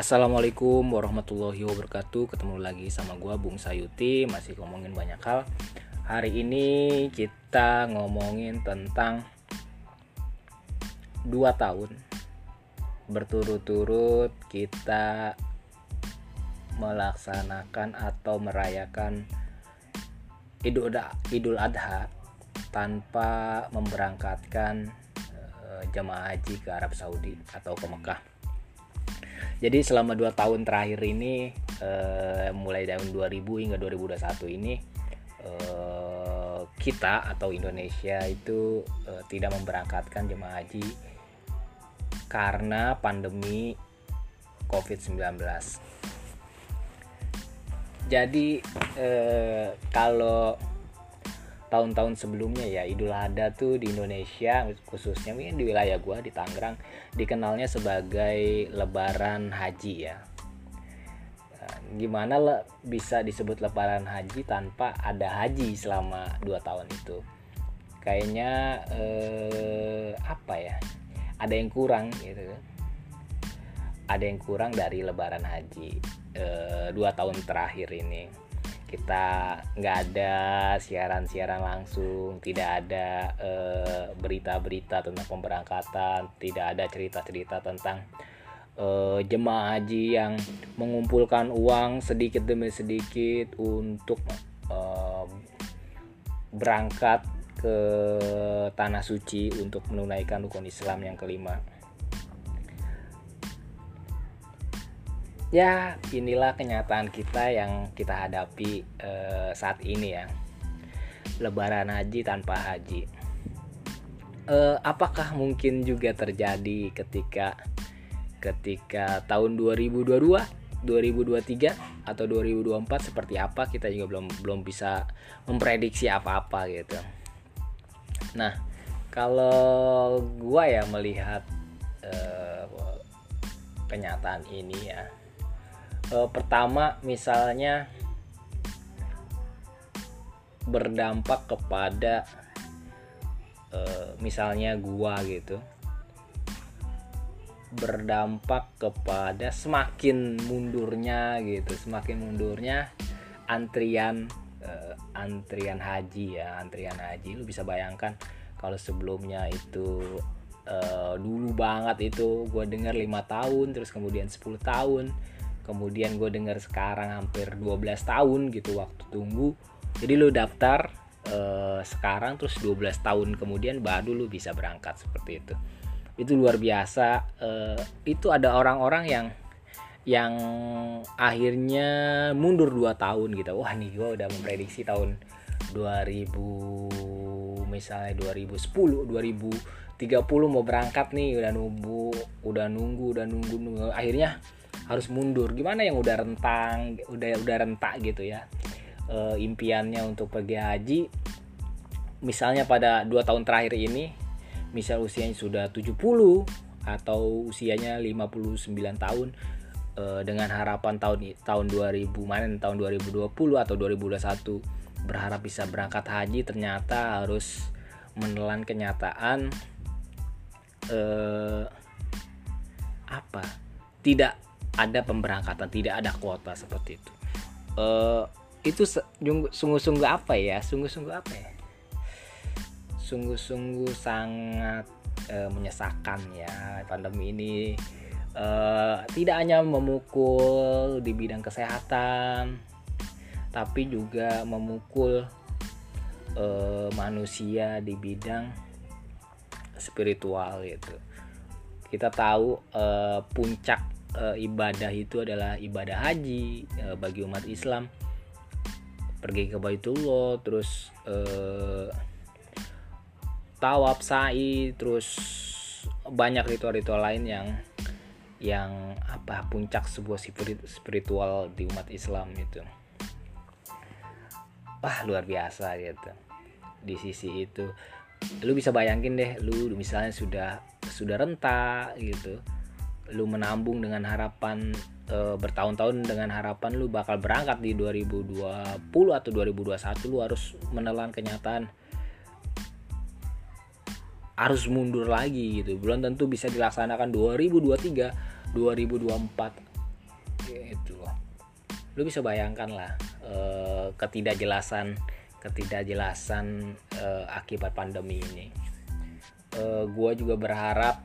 Assalamualaikum warahmatullahi wabarakatuh. Ketemu lagi sama gua Bung Sayuti. Masih ngomongin banyak hal. Hari ini kita ngomongin tentang Dua tahun Berturut-turut kita Melaksanakan atau merayakan Idul, Idul Adha Tanpa memberangkatkan eh, jemaah haji ke Arab Saudi atau ke Mekah jadi selama dua tahun terakhir ini uh, mulai tahun 2000 hingga 2021 ini uh, kita atau Indonesia itu uh, tidak memberangkatkan jemaah haji karena pandemi COVID-19. Jadi uh, kalau tahun-tahun sebelumnya ya Idul Adha tuh di Indonesia khususnya mungkin di wilayah gua di Tangerang dikenalnya sebagai Lebaran Haji ya. Nah, gimana le bisa disebut Lebaran Haji tanpa ada haji selama dua tahun itu? Kayaknya eh, apa ya? Ada yang kurang gitu. Ada yang kurang dari Lebaran Haji eh, dua tahun terakhir ini kita nggak ada siaran-siaran langsung tidak ada eh, berita-berita tentang pemberangkatan tidak ada cerita-cerita tentang uh, jemaah haji yang mengumpulkan uang sedikit demi sedikit untuk uh, berangkat ke tanah suci untuk menunaikan rukun Islam yang kelima. Ya inilah kenyataan kita yang kita hadapi uh, saat ini ya. Lebaran haji tanpa haji. Uh, apakah mungkin juga terjadi ketika ketika tahun 2022 2023 atau 2024 seperti apa? Kita juga belum belum bisa memprediksi apa-apa gitu. Nah, kalau gua ya melihat uh, kenyataan ini ya uh, pertama misalnya berdampak kepada uh, misalnya gua gitu berdampak kepada semakin mundurnya gitu semakin mundurnya antrian uh, antrian haji ya antrian haji. Lu bisa bayangkan kalau sebelumnya itu uh, dulu banget itu gue dengar lima tahun terus kemudian 10 tahun kemudian gue dengar sekarang hampir 12 tahun gitu waktu tunggu. Jadi lu daftar uh, sekarang terus 12 tahun kemudian baru lu bisa berangkat seperti itu. Itu luar biasa uh, itu ada orang-orang yang yang akhirnya mundur 2 tahun gitu. Wah nih gue udah memprediksi tahun 2000 misalnya 2010 2030 mau berangkat nih udah nunggu udah nunggu udah nunggu, nunggu. akhirnya harus mundur. Gimana yang udah rentang udah udah rentak gitu ya e, impiannya untuk pergi haji? Misalnya pada dua tahun terakhir ini misal usianya sudah 70 atau usianya 59 tahun e, dengan harapan tahun tahun 2000 mana tahun 2020 atau 2021 berharap bisa berangkat haji ternyata harus menelan kenyataan eh, apa? Tidak ada pemberangkatan tidak ada kuota seperti itu. Uh, itu sungguh-sungguh apa ya? Sungguh-sungguh apa ya? Sungguh-sungguh sangat uh, menyesakan ya pandemi ini. Uh, tidak hanya memukul di bidang kesehatan tapi juga memukul uh, manusia di bidang spiritual gitu. Kita tahu uh, puncak e, ibadah itu adalah ibadah haji e, bagi umat Islam. Pergi ke Baitullah terus e, tawaf sa'i terus banyak ritual-ritual lain yang yang apa puncak sebuah spiritual di umat Islam itu. Wah luar biasa gitu. Di sisi itu lu bisa bayangin deh lu misalnya sudah sudah rentak gitu lu menambung dengan harapan e, bertahun-tahun dengan harapan lu bakal berangkat di 2020 atau 2021 lu harus menelan kenyataan harus mundur lagi gitu. Belum tentu bisa dilaksanakan 2023 2024 lu bisa bayangkan lah uh, ketidakjelasan ketidakjelasan uh, akibat pandemi ini. Uh, gue juga berharap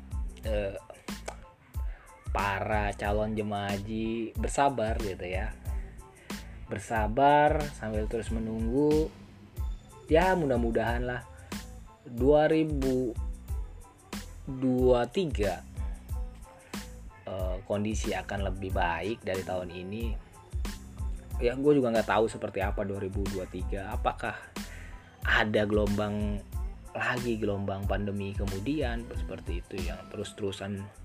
para calon jemaah haji bersabar gitu ya. Bersabar sambil terus menunggu. Ya mudah-mudahan lah. 2023 uh, kondisi akan lebih baik dari tahun ini. Ya gue juga nggak tahu seperti apa 2023 apakah ada gelombang lagi gelombang pandemi kemudian? Seperti itu yang terus-terusan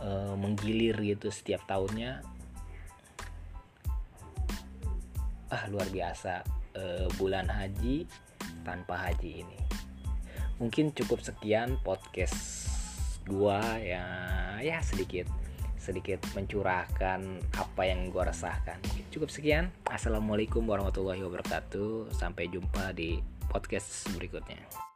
uh, menggilir gitu setiap tahunnya ah luar biasa uh, bulan haji tanpa haji ini mungkin cukup sekian podcast gua ya ya sedikit sedikit mencurahkan apa yang gue rasakan. Cukup sekian. Assalamualaikum warahmatullahi wabarakatuh. Sampai jumpa di podcast berikutnya.